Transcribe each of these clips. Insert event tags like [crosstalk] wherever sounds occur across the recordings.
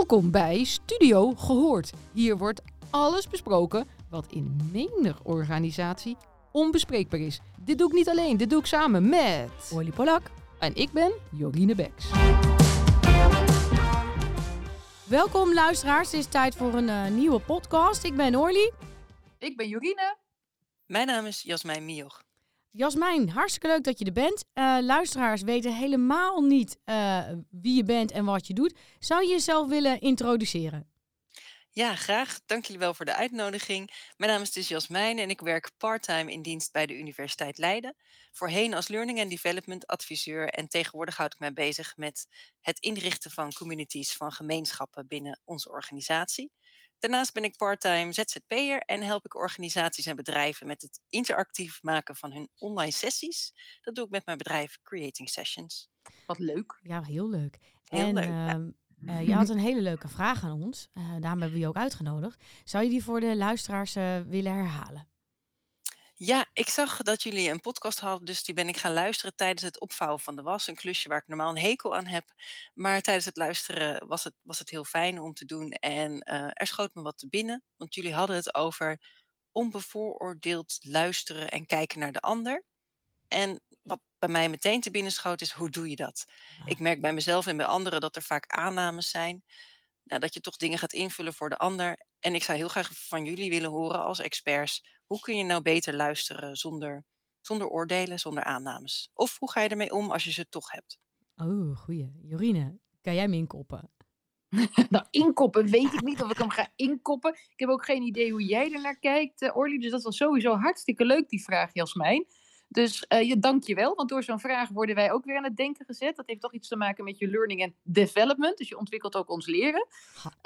Welkom bij Studio Gehoord. Hier wordt alles besproken wat in menig organisatie onbespreekbaar is. Dit doe ik niet alleen, dit doe ik samen met... Olly Polak. En ik ben Jorine Beks. Welkom luisteraars, het is tijd voor een uh, nieuwe podcast. Ik ben Orly. Ik ben Jorine. Mijn naam is Jasmijn Mioch. Jasmijn, hartstikke leuk dat je er bent. Uh, luisteraars weten helemaal niet uh, wie je bent en wat je doet. Zou je jezelf willen introduceren? Ja, graag. Dank jullie wel voor de uitnodiging. Mijn naam is dus Jasmijn en ik werk parttime in dienst bij de Universiteit Leiden. Voorheen als Learning and Development adviseur en tegenwoordig houd ik mij bezig met het inrichten van communities van gemeenschappen binnen onze organisatie. Daarnaast ben ik parttime ZZP'er en help ik organisaties en bedrijven met het interactief maken van hun online sessies. Dat doe ik met mijn bedrijf Creating Sessions. Wat leuk. Ja, heel leuk. Heel en, leuk, Uh, ja. uh, je had een hele leuke vraag aan ons. Uh, daarom hebben we je ook uitgenodigd. Zou je die voor de luisteraars uh, willen herhalen? Ja, ik zag dat jullie een podcast hadden, dus die ben ik gaan luisteren tijdens het opvouwen van de was. Een klusje waar ik normaal een hekel aan heb. Maar tijdens het luisteren was het, was het heel fijn om te doen. En uh, er schoot me wat te binnen, want jullie hadden het over onbevooroordeeld luisteren en kijken naar de ander. En wat bij mij meteen te binnen schoot is, hoe doe je dat? Ik merk bij mezelf en bij anderen dat er vaak aannames zijn. Nou, dat je toch dingen gaat invullen voor de ander. En ik zou heel graag van jullie willen horen als experts. Hoe kun je nou beter luisteren zonder, zonder oordelen, zonder aannames? Of hoe ga je ermee om als je ze toch hebt? Oh, goeie. Jorine, kan jij me inkoppen? [laughs] nou, inkoppen weet ik niet of ik hem ga inkoppen. Ik heb ook geen idee hoe jij er naar kijkt, uh, Orly. Dus dat was sowieso hartstikke leuk, die vraag, Jasmijn. Dus uh, je dank je wel, want door zo'n vraag worden wij ook weer aan het denken gezet. Dat heeft toch iets te maken met je learning en development. Dus je ontwikkelt ook ons leren.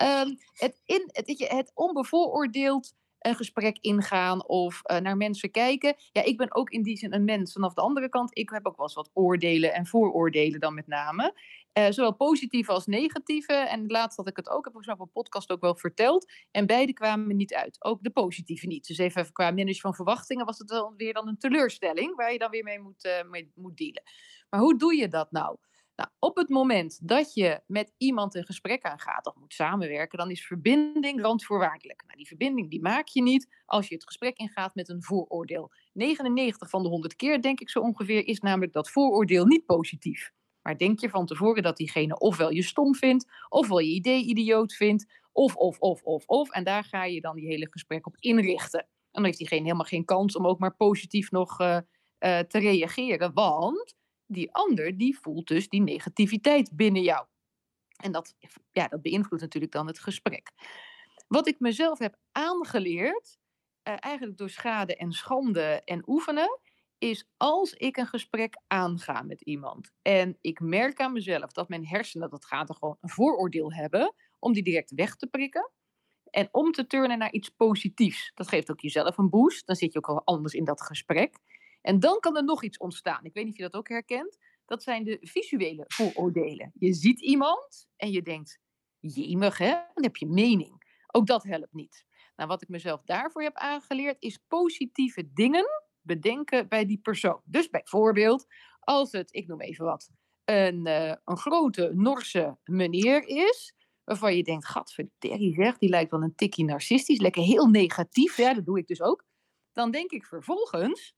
Um, het, in, het, het onbevooroordeeld een gesprek ingaan of uh, naar mensen kijken. Ja, ik ben ook in die zin een mens vanaf de andere kant. Ik heb ook wel eens wat oordelen en vooroordelen dan met name. Uh, zowel positieve als negatieve. En laatst had ik het ook, heb op een podcast ook wel verteld. En beide kwamen niet uit. Ook de positieve niet. Dus even qua managen van verwachtingen was het wel weer dan een teleurstelling. Waar je dan weer mee moet, uh, mee moet dealen. Maar hoe doe je dat nou? Nou, op het moment dat je met iemand een gesprek aangaat of moet samenwerken, dan is verbinding randvoorwaardelijk. Nou, die verbinding die maak je niet als je het gesprek ingaat met een vooroordeel. 99 van de 100 keer, denk ik zo ongeveer, is namelijk dat vooroordeel niet positief. Maar denk je van tevoren dat diegene ofwel je stom vindt, ofwel je idee idioot vindt, of, of, of, of, of. En daar ga je dan die hele gesprek op inrichten. En dan heeft diegene helemaal geen kans om ook maar positief nog uh, uh, te reageren, want die ander die voelt dus die negativiteit binnen jou. En dat, ja, dat beïnvloedt natuurlijk dan het gesprek. Wat ik mezelf heb aangeleerd, uh, eigenlijk door schade en schande en oefenen, is als ik een gesprek aanga met iemand en ik merk aan mezelf dat mijn hersenen, dat gaat er gewoon een vooroordeel hebben, om die direct weg te prikken en om te turnen naar iets positiefs. Dat geeft ook jezelf een boost, dan zit je ook al anders in dat gesprek. En dan kan er nog iets ontstaan. Ik weet niet of je dat ook herkent. Dat zijn de visuele vooroordelen. Je ziet iemand en je denkt, jemig hè, dan heb je mening. Ook dat helpt niet. Nou, wat ik mezelf daarvoor heb aangeleerd is positieve dingen bedenken bij die persoon. Dus bijvoorbeeld, als het, ik noem even wat, een, uh, een grote Norse meneer is, waarvan je denkt, gadverderrie zeg, die lijkt wel een tikkie narcistisch, lekker heel negatief, ja, dat doe ik dus ook. Dan denk ik vervolgens,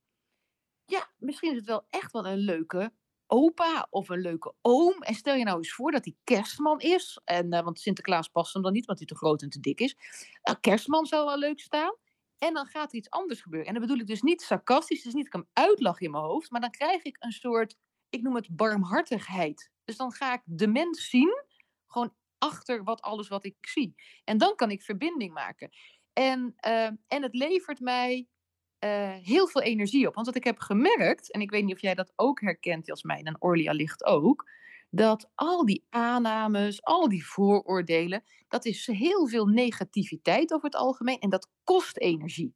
ja, misschien is het wel echt wel een leuke opa of een leuke oom. En stel je nou eens voor dat hij kerstman is. En, uh, want Sinterklaas past hem dan niet, want hij te groot en te dik is. Nou, kerstman zou wel leuk staan. En dan gaat er iets anders gebeuren. En dan bedoel ik dus niet sarcastisch, dus niet dat ik hem uitlach in mijn hoofd. Maar dan krijg ik een soort, ik noem het barmhartigheid. Dus dan ga ik de mens zien, gewoon achter wat alles wat ik zie. En dan kan ik verbinding maken. En, uh, en het levert mij uh, heel veel energie op. Want wat ik heb gemerkt, en ik weet niet of jij dat ook herkent, Jasmijn en Orlia ligt ook, dat al die aannames, al die vooroordelen, dat is heel veel negativiteit over het algemeen en dat kost energie.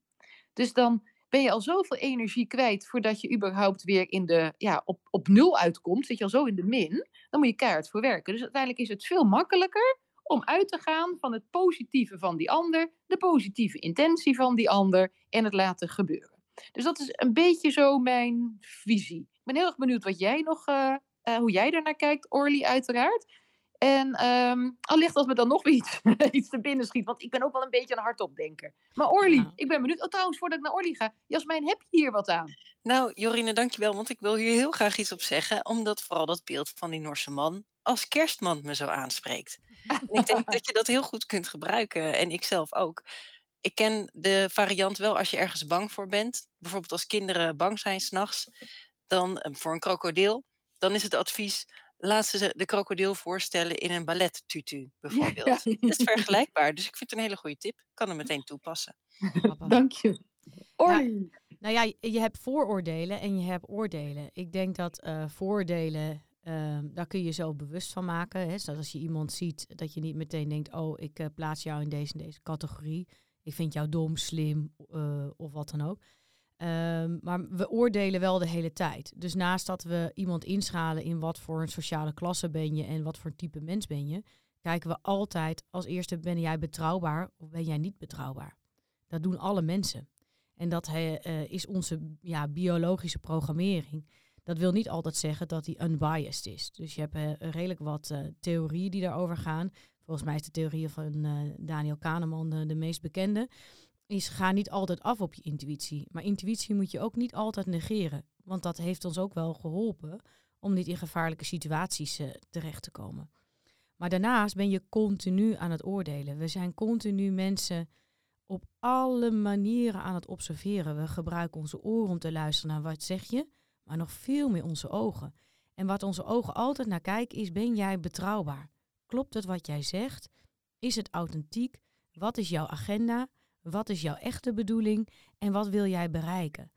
Dus dan ben je al zoveel energie kwijt voordat je überhaupt weer in de, ja, op, op nul uitkomt, zit je al zo in de min, dan moet je keihard voor werken. Dus uiteindelijk is het veel makkelijker om uit te gaan van het positieve van die ander, de positieve intentie van die ander en het laten gebeuren. Dus dat is een beetje zo mijn visie. Ik ben heel erg benieuwd wat jij nog, uh, uh, hoe jij daarnaar kijkt, Orly uiteraard. En ehm, allicht als me dan nog [laughs] iets, iets te binnen schiet. Want ik ben ook wel een beetje een hardopdenker. Maar Orly, Ja. ik ben benieuwd. Oh, trouwens, voordat ik naar Orly ga. Jasmijn, heb je hier wat aan? Nou, Jorine, dankjewel, want ik wil hier heel graag iets op zeggen, omdat vooral dat beeld van die Noorse man als kerstman me zo aanspreekt. En ik denk dat je dat heel goed kunt gebruiken, en ik zelf ook. Ik ken de variant wel als je ergens bang voor bent. Bijvoorbeeld als kinderen bang zijn s'nachts, dan eh, voor een krokodil, dan is het advies, laat ze de- krokodil voorstellen in een ballettutu, bijvoorbeeld. Ja. Dat is vergelijkbaar, dus ik vind het een hele goede tip. Ik kan hem meteen toepassen. Dank je. Orly. Nou ja, je- hebt vooroordelen en je hebt oordelen. Ik denk dat eh, vooroordelen, ehm, daar kun je jezelf bewust van maken. Hè? Zodat als je iemand ziet, dat je niet meteen denkt, oh, ik eh, plaats jou in deze en deze categorie. Ik vind jou dom, slim eh, of wat dan ook. Ehm, maar we oordelen wel de hele tijd. Dus naast dat we iemand inschalen in wat voor een sociale klasse ben je en wat voor type mens ben je, kijken we altijd als eerste ben jij betrouwbaar of ben jij niet betrouwbaar. Dat doen alle mensen. En dat eh, is onze ja, biologische programmering. Dat wil niet altijd zeggen dat die unbiased is. Dus je hebt eh, redelijk wat eh, theorieën die daarover gaan. Volgens mij is de theorie van Daniel Kahneman de, de meest bekende. Is ga niet altijd af op je intuïtie. Maar intuïtie moet je ook niet altijd negeren. Want dat heeft ons ook wel geholpen om niet in gevaarlijke situaties terecht te komen. Maar daarnaast ben je continu aan het oordelen. We zijn continu mensen op alle manieren aan het observeren. We gebruiken onze oren om te luisteren naar wat zeg je, maar nog veel meer onze ogen. En wat onze ogen altijd naar kijken is, ben jij betrouwbaar? Klopt het wat jij zegt? Is het authentiek? Wat is jouw agenda? Wat is jouw echte bedoeling? En wat wil jij bereiken?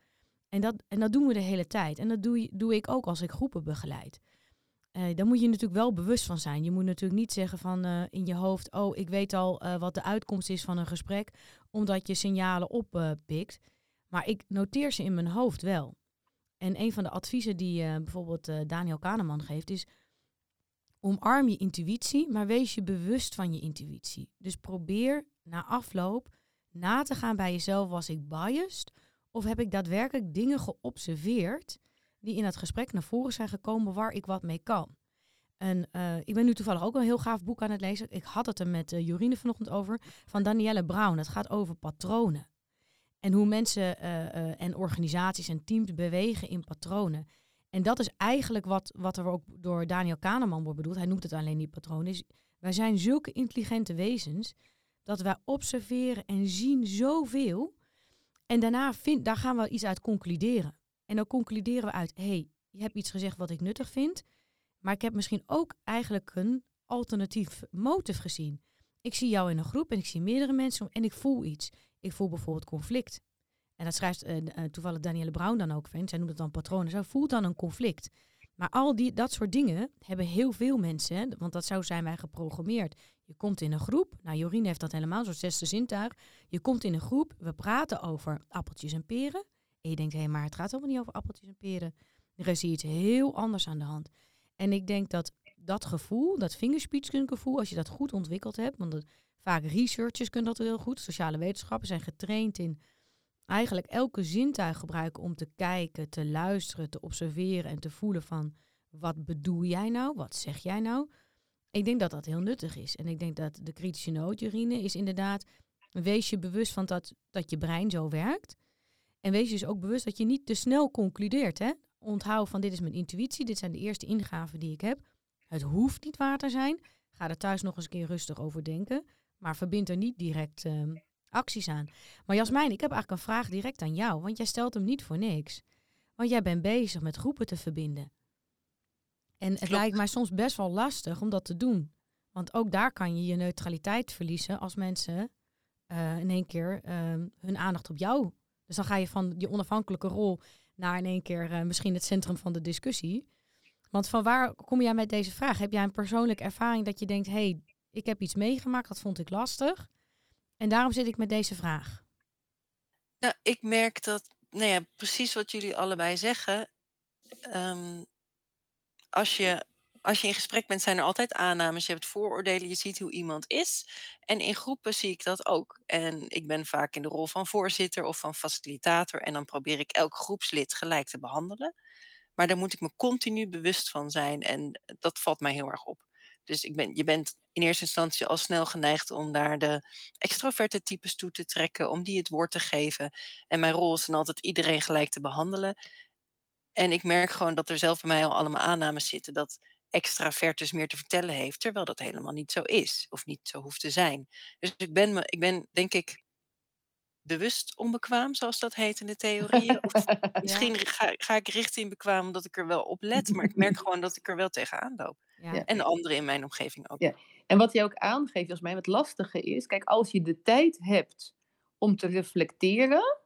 En dat, en dat doen we de hele tijd. En dat doe, doe ik ook als ik groepen begeleid. Eh daar moet je natuurlijk wel bewust van zijn. Je moet natuurlijk niet zeggen van eh, in je hoofd, oh, ik weet al eh, wat de uitkomst is van een gesprek, omdat je signalen oppikt. maar ik noteer ze in mijn hoofd wel. En een van de adviezen die eh, bijvoorbeeld eh, Daniel Kahneman geeft is, omarm je intuïtie, maar wees je bewust van je intuïtie. Dus probeer na afloop na te gaan bij jezelf, was ik biased? Of heb ik daadwerkelijk dingen geobserveerd die in het gesprek naar voren zijn gekomen waar ik wat mee kan? En eh, ik ben nu toevallig ook een heel gaaf boek aan het lezen. Ik had het er met uh, Jorine vanochtend over, van Danielle Brown. Het gaat over patronen. En hoe mensen uh, en organisaties en teams bewegen in patronen. En dat is eigenlijk wat, wat er ook door Daniel Kahneman wordt bedoeld. Hij noemt het alleen niet patronen. Wij zijn zulke intelligente wezens dat wij observeren en zien zoveel. En daarna vind, daar gaan we iets uit concluderen. En dan concluderen we uit, hé, hey, je hebt iets gezegd wat ik nuttig vind. Maar ik heb misschien ook eigenlijk een alternatief motief gezien. Ik zie jou in een groep en ik zie meerdere mensen en ik voel iets. Ik voel bijvoorbeeld conflict. En dat schrijft uh, uh, toevallig Danielle Brown dan ook. Zij noemt het dan patronen. Zij voelt dan een conflict. Maar al die, dat soort dingen hebben heel veel mensen. Want dat zo zijn wij geprogrammeerd. Je komt in een groep. Nou, Jorien heeft dat helemaal, zo'n zesde zintuig. Je komt in een groep. We praten over appeltjes en peren. En je denkt, hé, maar het gaat helemaal niet over appeltjes en peren. Er is hier iets heel anders aan de hand. En ik denk dat dat gevoel, dat vingerspitsengevoel, als je dat goed ontwikkeld hebt, want dat, vaak researchers kunnen dat heel goed, sociale wetenschappen zijn getraind in eigenlijk elke zintuig gebruiken om te kijken, te luisteren, te observeren en te voelen van wat bedoel jij nou, wat zeg jij nou. Ik denk dat dat heel nuttig is. En ik denk dat de kritische noot, Jorine, is inderdaad, wees je bewust van dat, dat je brein zo werkt. En wees je dus ook bewust dat je niet te snel concludeert. Hè? Onthoud van dit is mijn intuïtie, dit zijn de eerste ingaven die ik heb. Het hoeft niet waar te zijn. Ga er thuis nog eens een keer rustig over denken. Maar verbind er niet direct uh, acties aan. Maar Jasmijn, ik heb eigenlijk een vraag direct aan jou. Want jij stelt hem niet voor niks. Want jij bent bezig met groepen te verbinden. En het Klopt. lijkt mij soms best wel lastig om dat te doen. Want ook daar kan je je neutraliteit verliezen als mensen uh, in één keer uh, hun aandacht op jou. Dus dan ga je van die onafhankelijke rol naar in één keer uh, misschien het centrum van de discussie. Want van waar kom jij met deze vraag? Heb jij een persoonlijke ervaring dat je denkt, hé, hey, ik heb iets meegemaakt, dat vond ik lastig. En daarom zit ik met deze vraag. Nou, ik merk dat, nou ja, precies wat jullie allebei zeggen. Um, als, je, als je in gesprek bent, zijn er altijd aannames. Je hebt vooroordelen, je ziet hoe iemand is. En in groepen zie ik dat ook. En ik ben vaak in de rol van voorzitter of van facilitator. En dan probeer ik elk groepslid gelijk te behandelen. Maar daar moet ik me continu bewust van zijn. En dat valt mij heel erg op. Dus ik ben, je bent in eerste instantie al snel geneigd om naar de extroverte types toe te trekken, om die het woord te geven. En mijn rol is dan altijd iedereen gelijk te behandelen. En ik merk gewoon dat er zelf bij mij al allemaal aannames zitten dat extravertus meer te vertellen heeft, terwijl dat helemaal niet zo is of niet zo hoeft te zijn. Dus ik ben, me, ik ben denk ik bewust onbekwaam, zoals dat heet in de theorieën. Of [laughs] misschien ga, ga, ik richting bekwaam omdat ik er wel op let, maar ik merk [laughs] gewoon dat ik er wel tegenaan loop. Ja. En de anderen in mijn omgeving ook. Ja. En wat jij ook aangeeft, als mij wat lastige is, kijk, als je de tijd hebt om te reflecteren,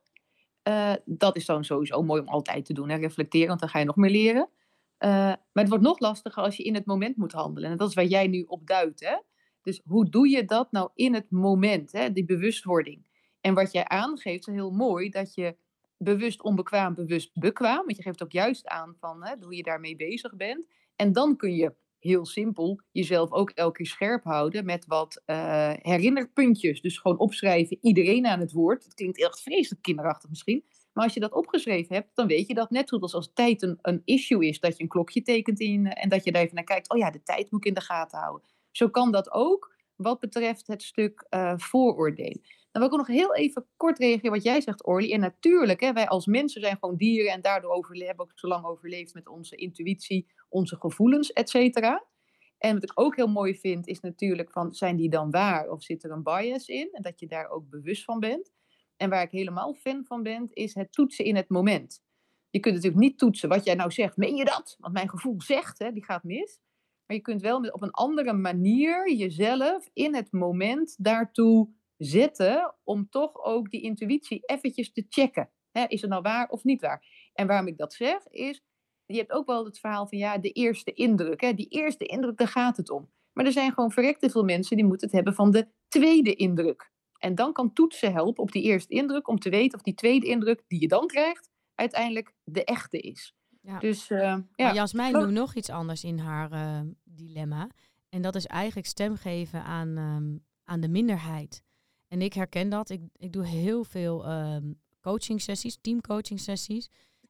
uh, dat is dan sowieso mooi om altijd te doen, hè? reflecteren, want dan ga je nog meer leren. Uh, maar het wordt nog lastiger als je in het moment moet handelen. En dat is waar jij nu op duidt. Hè? Dus hoe doe je dat nou in het moment, hè? die bewustwording? En wat jij aangeeft, is heel mooi, dat je bewust onbekwaam, bewust bekwaam, want je geeft ook juist aan van hè, hoe je daarmee bezig bent. En dan kun je heel simpel jezelf ook elke keer scherp houden met wat uh, herinnerpuntjes. Dus gewoon opschrijven, iedereen aan het woord. Het klinkt echt vreselijk kinderachtig misschien. Maar als je dat opgeschreven hebt, dan weet je dat net zoals als tijd een, een issue is, dat je een klokje tekent in eh, en dat je daar even naar kijkt. Oh ja, de tijd moet ik in de gaten houden. Zo kan dat ook wat betreft het stuk uh, vooroordelen. Dan wil ik ook nog heel even kort reageren wat jij zegt, Orly. En natuurlijk, hè, wij als mensen zijn gewoon dieren en daardoor hebben we ook zo lang overleefd met onze intuïtie, onze gevoelens, et cetera. En wat ik ook heel mooi vind, is natuurlijk van, zijn die dan waar of zit er een bias in? En dat je daar ook bewust van bent. En waar ik helemaal fan van ben, is het toetsen in het moment. Je kunt natuurlijk niet toetsen wat jij nou zegt. Meen je dat? Want mijn gevoel zegt, hè, die gaat mis. Maar je kunt wel op een andere manier jezelf in het moment daartoe zetten om toch ook die intuïtie eventjes te checken. is het nou waar of niet waar? En waarom ik dat zeg is, je hebt ook wel het verhaal van ja, de eerste indruk. Hè? Die eerste indruk, daar gaat het om. Maar er zijn gewoon verrekte veel mensen die moeten het hebben van de tweede indruk. En dan kan toetsen helpen op die eerste indruk om te weten of die tweede indruk die je dan krijgt uiteindelijk de echte is. Ja. Dus, uh, ja. Jasmijn noemt nog iets anders in haar uh, dilemma. En dat is eigenlijk stem geven aan, um, aan de minderheid. En ik herken dat. Ik, ik doe heel veel um, coaching sessies, teamcoaching sessies.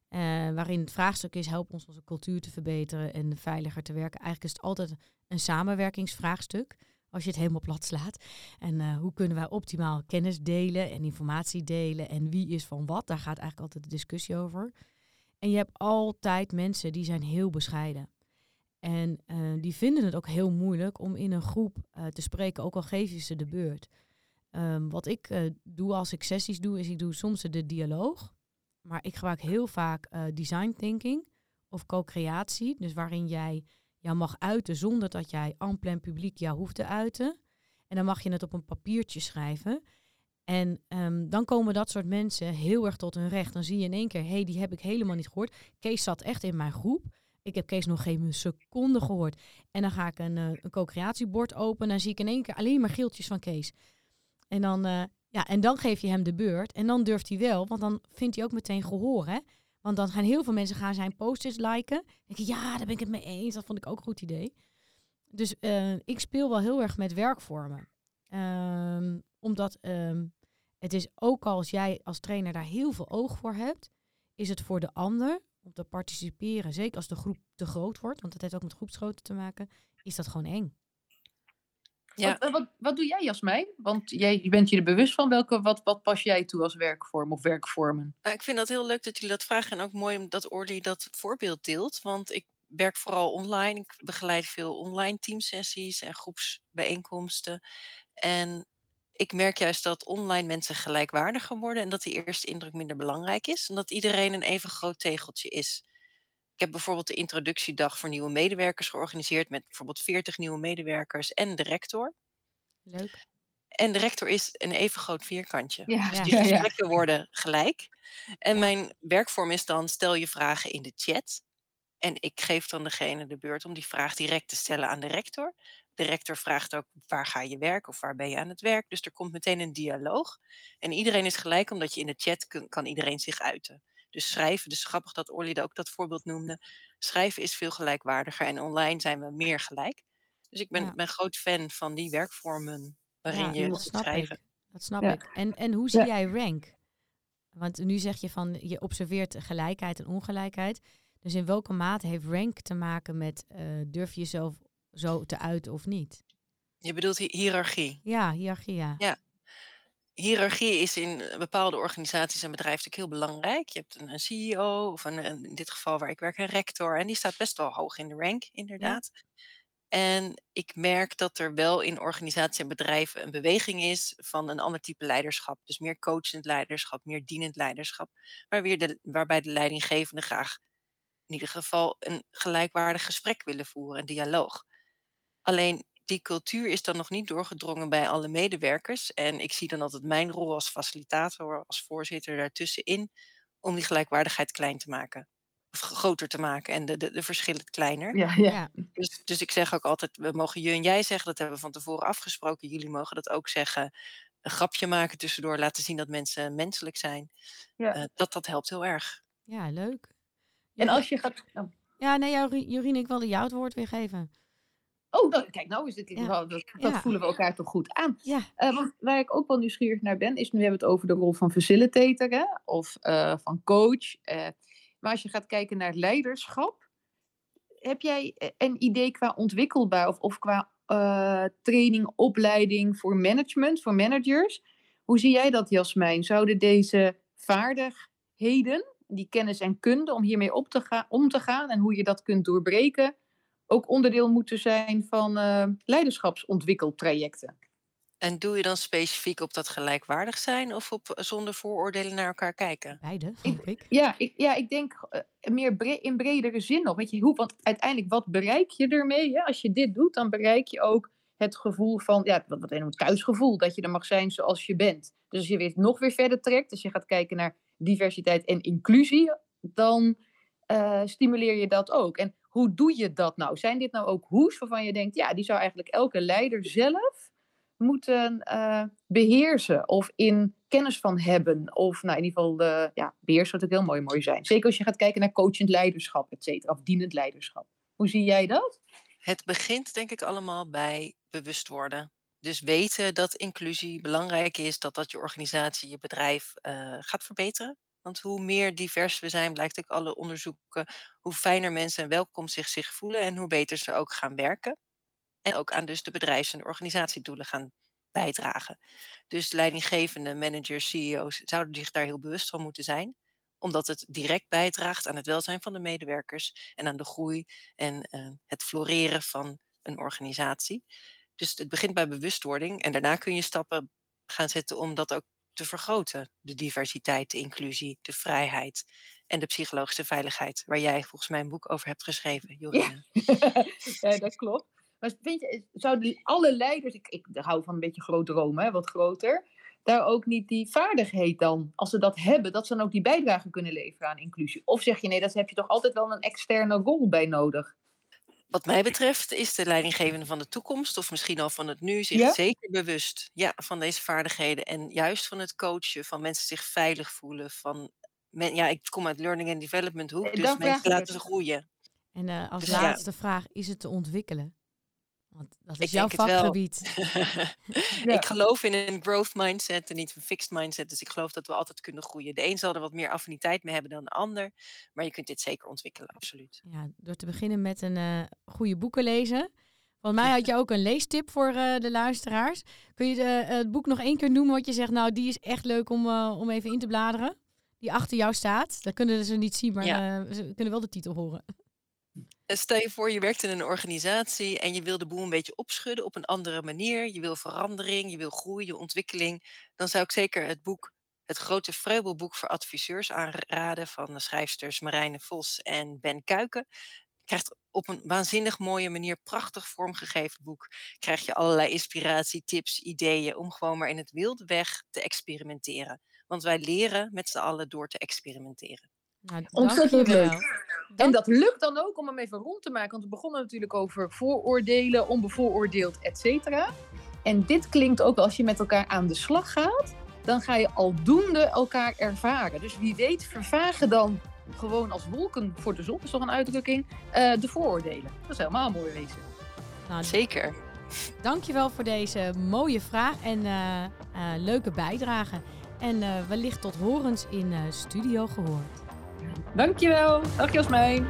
Uh, waarin het vraagstuk is: help ons onze cultuur te verbeteren en veiliger te werken. Eigenlijk is het altijd een samenwerkingsvraagstuk. Als je het helemaal plat slaat. En uh, hoe kunnen wij optimaal kennis delen en informatie delen? En wie is van wat? Daar gaat eigenlijk altijd de discussie over. En je hebt altijd mensen die zijn heel bescheiden. En uh, die vinden het ook heel moeilijk om in een groep uh, te spreken, ook al geef je ze de beurt. Um, wat ik doe als ik sessies doe, is ik doe soms de dialoog. Maar ik gebruik heel vaak design thinking of co-creatie. Dus waarin jij jou mag uiten zonder dat jij en publiek jou hoeft te uiten. En dan mag je het op een papiertje schrijven. En um, dan komen dat soort mensen heel erg tot hun recht. Dan zie je in één keer, hé, hey, die heb ik helemaal niet gehoord. Kees zat echt in mijn groep. Ik heb Kees nog geen seconde gehoord. En dan ga ik een, uh, een co-creatiebord open. En dan zie ik in één keer alleen maar geeltjes van Kees. En dan, uh, ja, en dan geef je hem de beurt. En dan durft hij wel, want dan vindt hij ook meteen gehoor. Hè? Want dan gaan heel veel mensen gaan zijn posters liken. denk ik, ja, daar ben ik het mee eens. Dat vond ik ook een goed idee. Dus uh, ik speel wel heel erg met werkvormen. Um, omdat um, het is ook als jij als trainer daar heel veel oog voor hebt, is het voor de ander om te participeren, zeker als de groep te groot wordt, want dat heeft ook met groepsgrootte te maken, is dat gewoon eng. Ja. Wat, wat, wat doe jij, Jasmijn? Want jij je bent je er bewust van. Welke, wat, wat pas jij toe als werkvorm of werkvormen? Nou, ik vind dat heel leuk dat jullie dat vragen. En ook mooi dat Orly dat voorbeeld deelt. Want ik werk vooral online. Ik begeleid veel online teamsessies en groepsbijeenkomsten. En ik merk juist dat online mensen gelijkwaardiger worden. En dat die eerste indruk minder belangrijk is. En dat iedereen een even groot tegeltje is. Ik heb bijvoorbeeld de introductiedag voor nieuwe medewerkers georganiseerd met bijvoorbeeld 40 nieuwe medewerkers en de rector. Leuk. En de rector is een even groot vierkantje. Ja. Dus die gesprekken ja, worden gelijk. En mijn werkvorm is dan stel je vragen in de chat. En ik geef dan degene de beurt om die vraag direct te stellen aan de rector. De rector vraagt ook waar ga je werken of waar ben je aan het werk. Dus er komt meteen een dialoog. En iedereen is gelijk omdat je in de chat kan iedereen zich uiten. Dus schrijven, dus grappig dat Orly ook dat voorbeeld noemde. Schrijven is veel gelijkwaardiger en online zijn we meer gelijk. Dus ik ben, ja. ben groot fan van die werkvormen waarin ja, je dat snap schrijven. Ik. Dat snap ja. ik. En, en hoe zie jij rank? Want nu zeg je van je observeert gelijkheid en ongelijkheid. Dus in welke mate heeft rank te maken met uh, durf je jezelf zo te uiten of niet. Je bedoelt hi- hiërarchie. Ja, hiërarchie, ja. Ja. Hiërarchie is in eh, bepaalde organisaties en bedrijven natuurlijk heel belangrijk. Je hebt een, een CEO of een, een- in dit geval waar ik werk een rector en die staat best wel hoog in de rank, inderdaad. En ik merk dat er wel in organisaties en bedrijven een beweging is van een ander type leiderschap. Dus meer coachend leiderschap, meer dienend leiderschap. Waar weer de, waarbij de leidinggevende graag in ieder geval een gelijkwaardig gesprek willen voeren, een dialoog. Alleen die cultuur is dan nog niet doorgedrongen bij alle medewerkers. En ik zie dan altijd mijn rol als facilitator, als voorzitter daartussenin, om die gelijkwaardigheid klein te maken. Of groter te maken en de, de, de verschillen kleiner. Ja, ja. Dus, dus ik zeg ook altijd, we mogen je en jij zeggen, dat hebben we van tevoren afgesproken. Jullie mogen dat ook zeggen. Een grapje maken tussendoor, laten zien dat mensen menselijk zijn. Ja. Eh, dat, dat helpt heel erg. ja leuk. En Ja, als je gaat... oh. Ja, nee, Jorien, Jorien, ik wilde jou het woord weer geven. Oh, nou, kijk, nou is dit, Ja. dat, dat Ja. voelen we elkaar toch goed aan. Ja, Eh, want waar ik ook wel nieuwsgierig naar ben, is nu hebben we het over de rol van facilitator hè? of eh, van coach. eh, maar als je gaat kijken naar leiderschap, heb jij een idee qua ontwikkelbaar of, of qua training, opleiding voor management, voor managers? Hoe zie jij dat, Jasmijn? Zouden deze vaardigheden, die kennis en kunde om hiermee op te gaan, om te gaan en hoe je dat kunt doorbreken, ook onderdeel moeten zijn van eh leiderschapsontwikkeltrajecten? En doe je dan specifiek op dat gelijkwaardig zijn of op eh, zonder vooroordelen naar elkaar kijken? beide, hoop ik. Ja, ik, ja, ik denk eh, meer bre- in bredere zin nog. Weet je, hoe, want uiteindelijk, wat bereik je ermee? Hè? Als je dit doet, dan bereik je ook het gevoel van, ja, wat, wat het thuisgevoel, dat je er mag zijn zoals je bent. Dus als je weer nog weer verder trekt, als je gaat kijken naar diversiteit en inclusie, dan eh, stimuleer je dat ook. En hoe doe je dat nou? Zijn dit nou ook hoes waarvan je denkt, ja, die zou eigenlijk elke leider zelf moeten eh, beheersen of in kennis van hebben. Of nou, in ieder geval, eh ja, beheersen zou natuurlijk heel mooi, mooi zijn. Zeker als je gaat kijken naar coachend leiderschap, et cetera, of dienend leiderschap. Hoe zie jij dat? Het begint denk ik allemaal bij bewust worden. Dus weten dat inclusie belangrijk is, dat dat je organisatie, je bedrijf eh, gaat verbeteren. Want hoe meer divers we zijn, blijkt ook alle onderzoeken, hoe fijner mensen en welkom zich, zich voelen en hoe beter ze ook gaan werken. En ook aan dus de bedrijfs- en organisatiedoelen gaan bijdragen. Dus leidinggevende managers, CEO's zouden zich daar heel bewust van moeten zijn. Omdat het direct bijdraagt aan het welzijn van de medewerkers en aan de groei en eh, het floreren van een organisatie. Dus het begint bij bewustwording en daarna kun je stappen gaan zetten om dat ook te vergroten. De diversiteit, de inclusie, de vrijheid en de psychologische veiligheid, waar jij volgens mij een boek over hebt geschreven, Jorine. [laughs] ja, dat klopt. Maar vind je, zouden alle leiders, ik, ik hou van een beetje groot dromen, hè, wat groter, daar ook niet die vaardigheid dan, als ze dat hebben, dat ze dan ook die bijdrage kunnen leveren aan inclusie? Of zeg je nee, daar heb je toch altijd wel een externe rol bij nodig? Wat mij betreft is de leidinggevende van de toekomst, of misschien al van het nu, zich Ja? zeker bewust ja, van deze vaardigheden. En juist van het coachen, van mensen zich veilig voelen. Van, men, ja, ik kom uit learning and development hoek, Eh, dus mensen laten ze groeien. En eh, als Dus ja. laatste vraag, is het te ontwikkelen? Want dat is Ik jouw vakgebied. [laughs] Ja. Ik geloof in een growth mindset en niet een fixed mindset. Dus ik geloof dat we altijd kunnen groeien. De een zal er wat meer affiniteit mee hebben dan de ander. Maar je kunt dit zeker ontwikkelen, absoluut. Ja, door te beginnen met een eh goede boeken lezen. Volgens mij had je ook een leestip voor eh, de luisteraars. Kun je de, eh, het boek nog één keer noemen wat je zegt, nou die is echt leuk om, om even in te bladeren? Die achter jou staat. Dat kunnen ze niet zien, maar Ja. ze kunnen wel de titel horen. En Stel je voor, je werkt in een organisatie en je wil de boel een beetje opschudden op een andere manier. Je wil verandering, je wil groei, je ontwikkeling. Dan zou ik zeker het boek, het grote Vreubelboek voor adviseurs aanraden van de schrijfsters Marijne Vos en Ben Kuiken. Krijgt op een waanzinnig mooie manier, prachtig vormgegeven boek, krijg je allerlei inspiratie, tips, ideeën om gewoon maar in het wilde weg te experimenteren. Want wij leren met z'n allen door te experimenteren. Nou, Ontzettend leuk. En dat lukt dan ook om hem even rond te maken. Want we begonnen natuurlijk over vooroordelen, onbevooroordeeld, et cetera. En dit klinkt ook als je met elkaar aan de slag gaat, dan ga je aldoende elkaar ervaren. Dus wie weet vervagen dan gewoon als wolken voor de zon, is toch een uitdrukking, eh, de vooroordelen. Dat is helemaal mooi wezen. Nou, Zeker. dankjewel voor deze mooie vraag en eh, eh, leuke bijdrage. En eh, wellicht tot horens in eh, Studio Gehoord. Dankjewel. Dag Jasmijn.